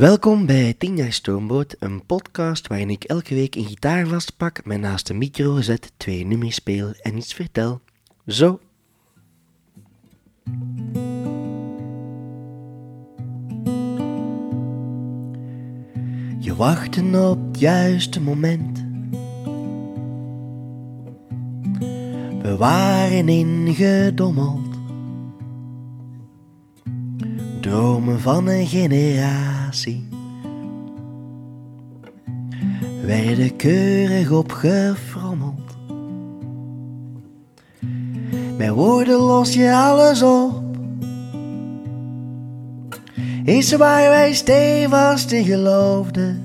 Welkom bij 10 jaar Stoomboot, een podcast waarin ik elke week een gitaar vastpak, mij naast de micro zet, twee nummers speel en iets vertel. Zo. Je wachten op het juiste moment. We waren ingedommeld. Dromen van een generatie werden keurig opgefrommeld. Met woorden los je alles op. Is waar wij stevast in geloofden.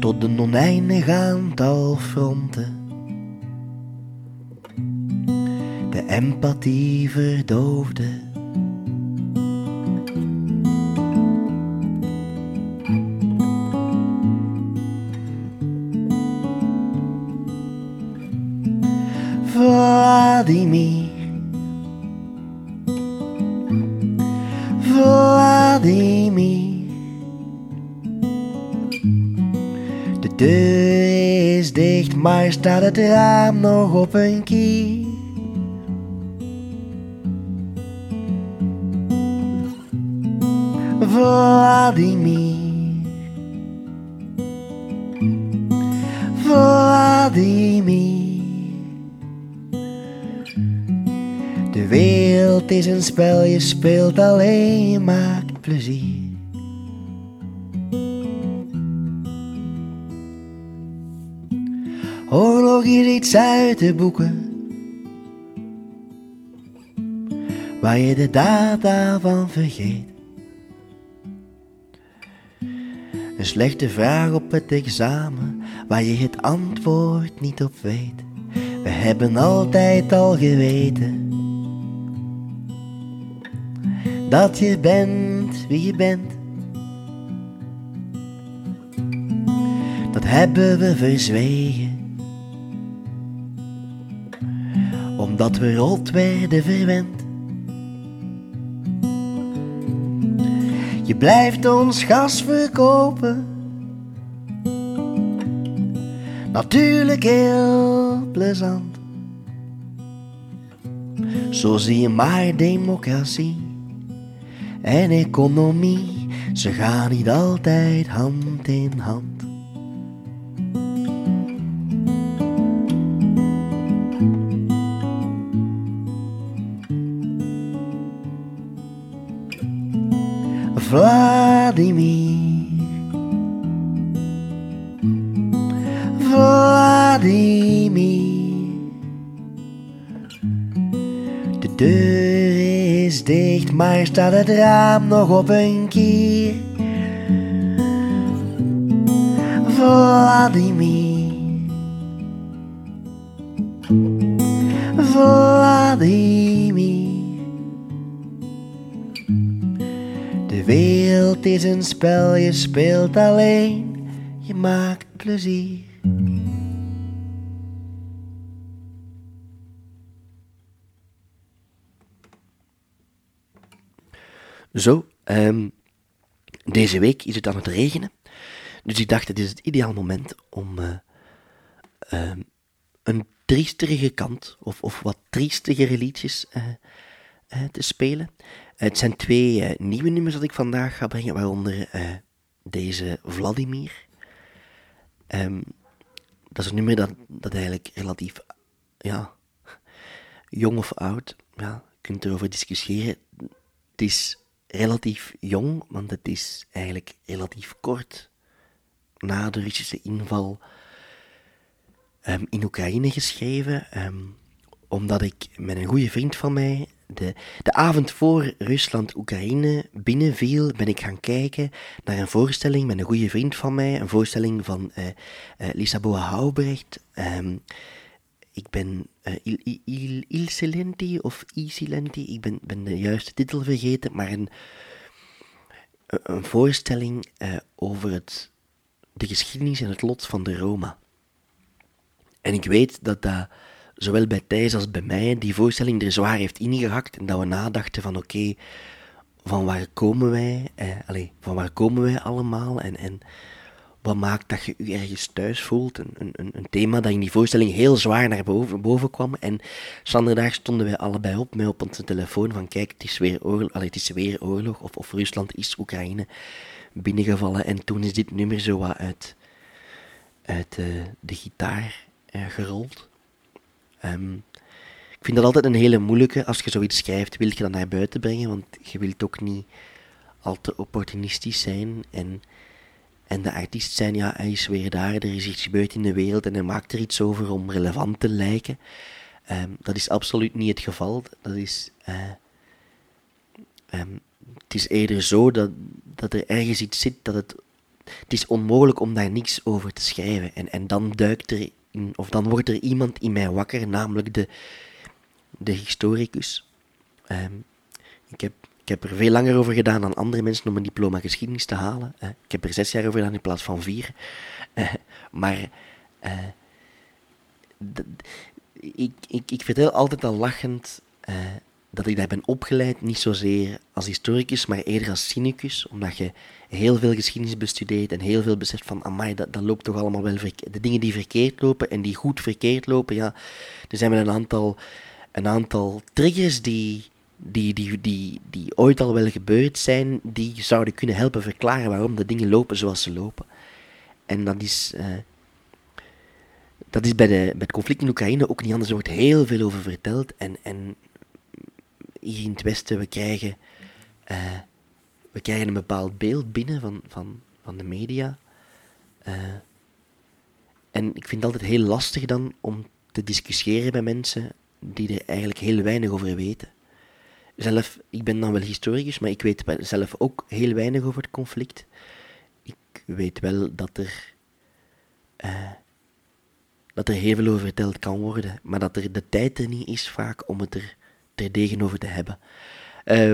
Tot een oneindig aantal fronten. Empathie verdoofde. Vladimir. Vladimir. De deur is dicht, maar staat het raam nog op een kier. Vladimir. Vladimir. De wereld is een spel, je speelt alleen, maakt plezier. Oorlog is iets uit de boeken, waar je de data van vergeet. Een slechte vraag op het examen, waar je het antwoord niet op weet. We hebben altijd al geweten dat je bent wie je bent. Dat hebben we verzwegen, omdat we rot werden verwend. Je blijft ons gas verkopen. Natuurlijk heel plezant. Zo zie je maar democratie en economie. Ze gaan niet altijd hand in hand. Vladimir. Vladimir. De deur is dicht, maar staat het raam nog op een kier. Vladimir. Vladimir. De wereld is een spel, je speelt alleen, je maakt plezier. Zo, ehm, deze week is het aan het regenen. Dus ik dacht, het is het ideaal moment om eh, ehm, een triestige kant, of, of wat triestigere liedjes eh, te spelen. Het zijn twee eh, nieuwe nummers dat ik vandaag ga brengen, waaronder eh, deze Vladimir. Ehm, dat is een nummer dat, dat eigenlijk relatief, ja, jong of oud, ja, je kunt erover discussiëren. Het is relatief jong, want het is eigenlijk relatief kort na de Russische inval ehm, in Oekraïne geschreven, ehm, omdat ik met een goede vriend van mij de, de avond voor Rusland-Oekraïne binnenviel, ben ik gaan kijken naar een voorstelling met een goede vriend van mij, een voorstelling van uh, uh, Lisa Boa Houbrecht. Ehm, ik ben uh, Il, Il, Il, Il Silenti of I Silenti, ik ben, de juiste titel vergeten, maar een, voorstelling over het, de geschiedenis en het lot van de Roma. En ik weet dat dat zowel bij Thijs als bij mij die voorstelling er zwaar heeft ingehakt en dat we nadachten van oké, van waar komen wij, eh, allez, van waar komen wij allemaal en, en wat maakt dat je je ergens thuis voelt. Een, een, een thema dat in die voorstelling heel zwaar naar boven, boven kwam. En zanderdag stonden wij allebei op met op onze telefoon van kijk, het is weer oorlog, allez, het is weer oorlog of, of Rusland is Oekraïne binnengevallen. En toen is dit nummer zo wat uit, uit uh, de gitaar uh, gerold. Um, ik vind dat altijd een hele moeilijke. Als je zoiets schrijft, wil je dat naar buiten brengen, want je wilt ook niet al te opportunistisch zijn en, en de artiest zijn, ja, hij is weer daar, er is iets gebeurd in de wereld en hij maakt er iets over om relevant te lijken. Um, dat is absoluut niet het geval. Dat is, uh, um, het is eerder zo dat, dat er ergens iets zit dat het. Het is onmogelijk om daar niks over te schrijven. En, en dan duikt er of dan wordt er iemand in mij wakker, namelijk de, de historicus. Um, ik, heb, ik heb er veel langer over gedaan dan andere mensen om een diploma geschiedenis te halen. Uh, ik heb er zes jaar over gedaan in plaats van vier. Uh, maar uh, ik, ik, ik vertel altijd al lachend dat ik daar ben opgeleid, niet zozeer als historicus, maar eerder als cynicus, omdat je heel veel geschiedenis bestudeert en heel veel beseft van, amai, dat, dat loopt toch allemaal wel. De dingen die verkeerd lopen en die goed verkeerd lopen, ja, er zijn wel een aantal een aantal triggers die, die, die, die, die ooit al wel gebeurd zijn, die zouden kunnen helpen verklaren waarom de dingen lopen zoals ze lopen. En dat is, uh, dat is bij, de, bij het conflict in Oekraïne ook niet anders. Er wordt heel veel over verteld. En, en hier in het Westen, we krijgen, uh, we krijgen een bepaald beeld binnen van, van, van de media. Uh, en ik vind het altijd heel lastig dan om te discussiëren met mensen die er eigenlijk heel weinig over weten. Zelf, ik ben dan wel historicus, maar ik weet zelf ook heel weinig over het conflict. Ik weet wel dat er, uh, dat er heel veel over verteld kan worden, maar dat er de tijd er niet is vaak om het er terdege over te hebben. Uh,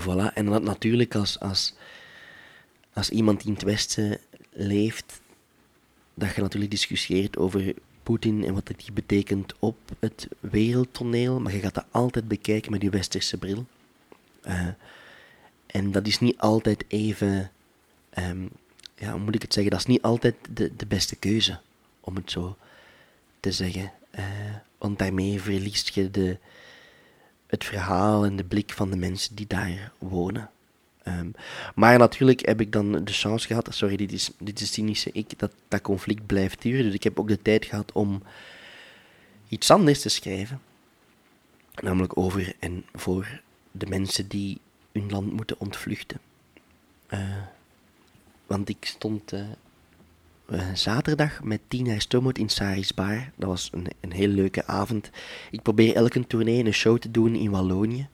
voilà, en dat natuurlijk als, als, als iemand die in het Westen leeft, dat je natuurlijk discussieert over Poetin en wat die betekent op het wereldtoneel, maar je gaat dat altijd bekijken met je westerse bril. Uh, en dat is niet altijd even, um, ja, hoe moet ik het zeggen, dat is niet altijd de, de beste keuze, om het zo te zeggen. Uh, want daarmee verliest je de, het verhaal en de blik van de mensen die daar wonen. Um, maar natuurlijk heb ik dan de chance gehad, sorry, dit is, dit is cynische ik, dat dat conflict blijft duren. Dus ik heb ook de tijd gehad om iets anders te schrijven. Namelijk over en voor de mensen die hun land moeten ontvluchten. Uh, want ik stond uh, zaterdag met Tina Stomot in Saris Bar. Dat was een, een heel leuke avond. Ik probeer elke tournee een show te doen in Wallonië.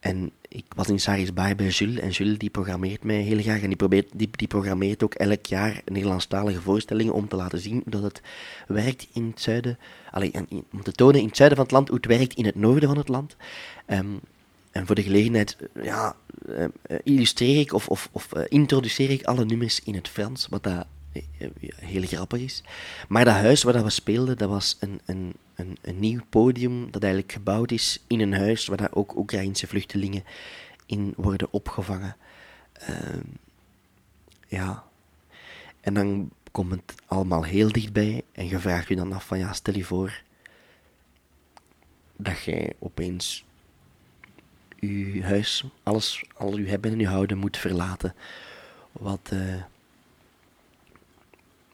En ik was in Saris bij bij Jules. En Jules die programmeert mij heel graag. En die, probeert, die, die programmeert ook elk jaar Nederlandstalige voorstellingen om te laten zien dat het werkt in het zuiden. Allee, om te tonen in het zuiden van het land hoe het werkt in het noorden van het land. Um, en voor de gelegenheid ja, uh, illustreer ik of, of, of uh, introduceer ik alle nummers in het Frans, wat dat heel grappig is. Maar dat huis waar dat we speelden, dat was een, een, een, een nieuw podium dat eigenlijk gebouwd is in een huis waar ook Oekraïnse vluchtelingen in worden opgevangen. Uh, ja. En dan komt het allemaal heel dichtbij en je vraagt je dan af van ja, stel je voor dat jij opeens je huis, alles, al je hebben en je houden moet verlaten. Wat, uh,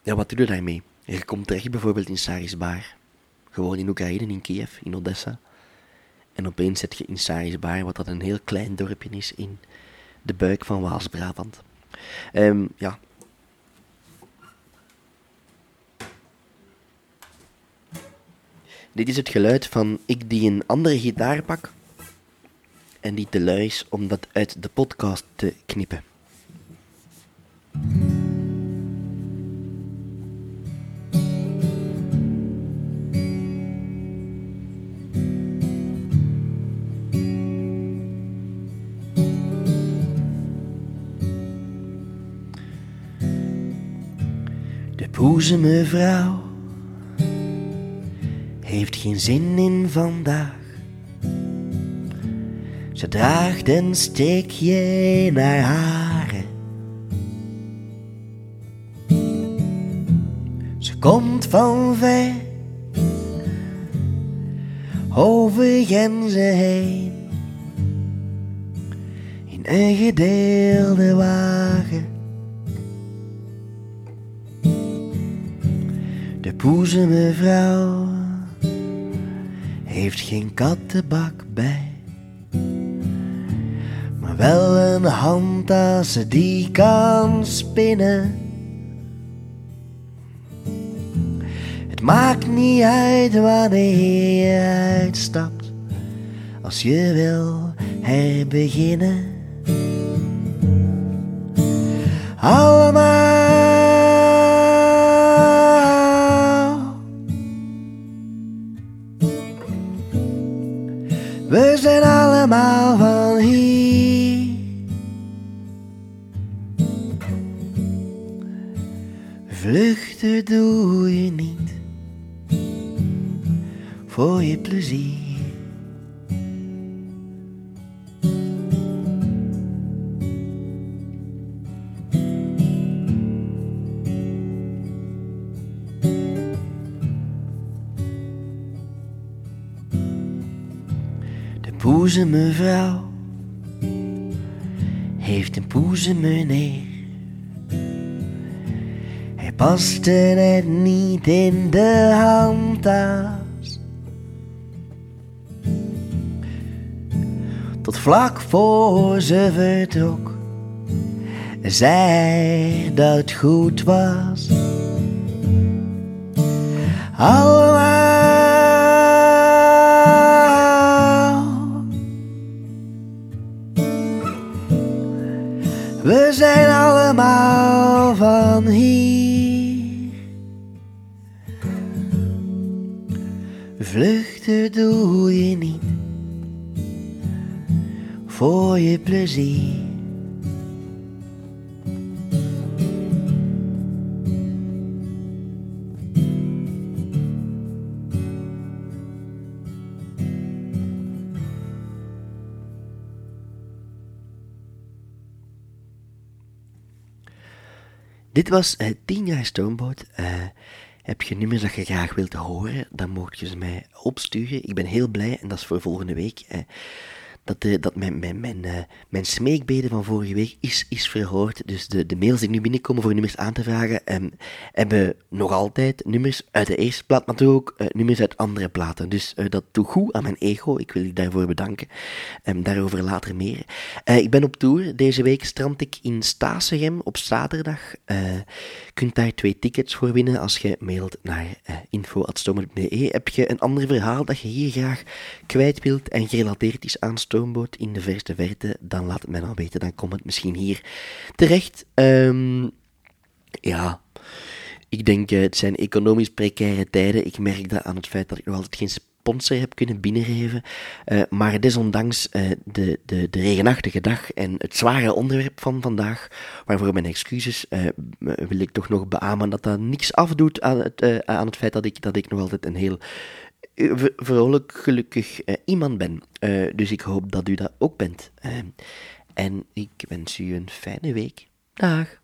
ja, wat doe je daarmee? Je komt terecht bijvoorbeeld in Sarisbaar. Gewoon in Oekraïne, in Kiev, in Odessa. En opeens zit je in Sarisbaar, wat dat een heel klein dorpje is in de buik van Waals-Brabant. Um, ja. Dit is het geluid van ik die een andere gitaar pak en die te lui is om dat uit de podcast te knippen. Boeze mevrouw heeft geen zin in vandaag. Ze draagt een steekje in haar. Ze komt van ver over grenzen heen in een gedeelde wagen. De poezemevrouw heeft geen kattenbak bij, wel een handtas die kan spinnen. Het maakt niet uit wanneer je uitstapt, als je wil herbeginnen. Allemaal. We zijn allemaal poezemevrouw heeft een poezemeneer. Hij paste net niet in de handtas. Tot vlak voor ze vertrok, zei dat het goed was. Allemaal. Zijn allemaal van hier. Vluchten doe je niet voor je plezier. Dit was eh 10 jaar Stoomboot. Eh, heb je nummers dat je graag wilt horen, dan mocht je ze mij opsturen. Ik ben heel blij, en dat is voor volgende week, eh, dat, eh, dat mijn, mijn, mijn, eh, smeekbeden van vorige week is, is verhoord. Dus de, de mails die nu binnenkomen voor nummers aan te vragen, ehm, hebben nog altijd nummers uit de eerste plaat, maar ook eh, nummers uit andere platen. Dus dat doet goed aan mijn ego. Ik wil je daarvoor bedanken. Ehm, daarover later meer. Ik ben op tour. Deze week strand ik in Stasegem op zaterdag. Eh kunt daar twee tickets voor winnen als je mailt naar info.stoomboot.be. Heb je een ander verhaal dat je hier graag kwijt wilt en gerelateerd is aan Stoomboot in de verste verte, dan laat het mij dan weten. Dan komt het misschien hier terecht. Ehm, ja, ik denk uh, het zijn economisch precaire tijden. Ik merk dat aan het feit dat ik nog altijd geen sponsor heb kunnen binnengeven. Uh, maar desondanks uh, de, de, de regenachtige dag en het zware onderwerp van vandaag, waarvoor mijn excuses, wil ik toch nog beamen dat dat niks afdoet aan het, aan het feit dat ik, dat ik nog altijd een heel vrolijk, gelukkig iemand ben. dus ik hoop dat u dat ook bent. en ik wens u een fijne week. Dag.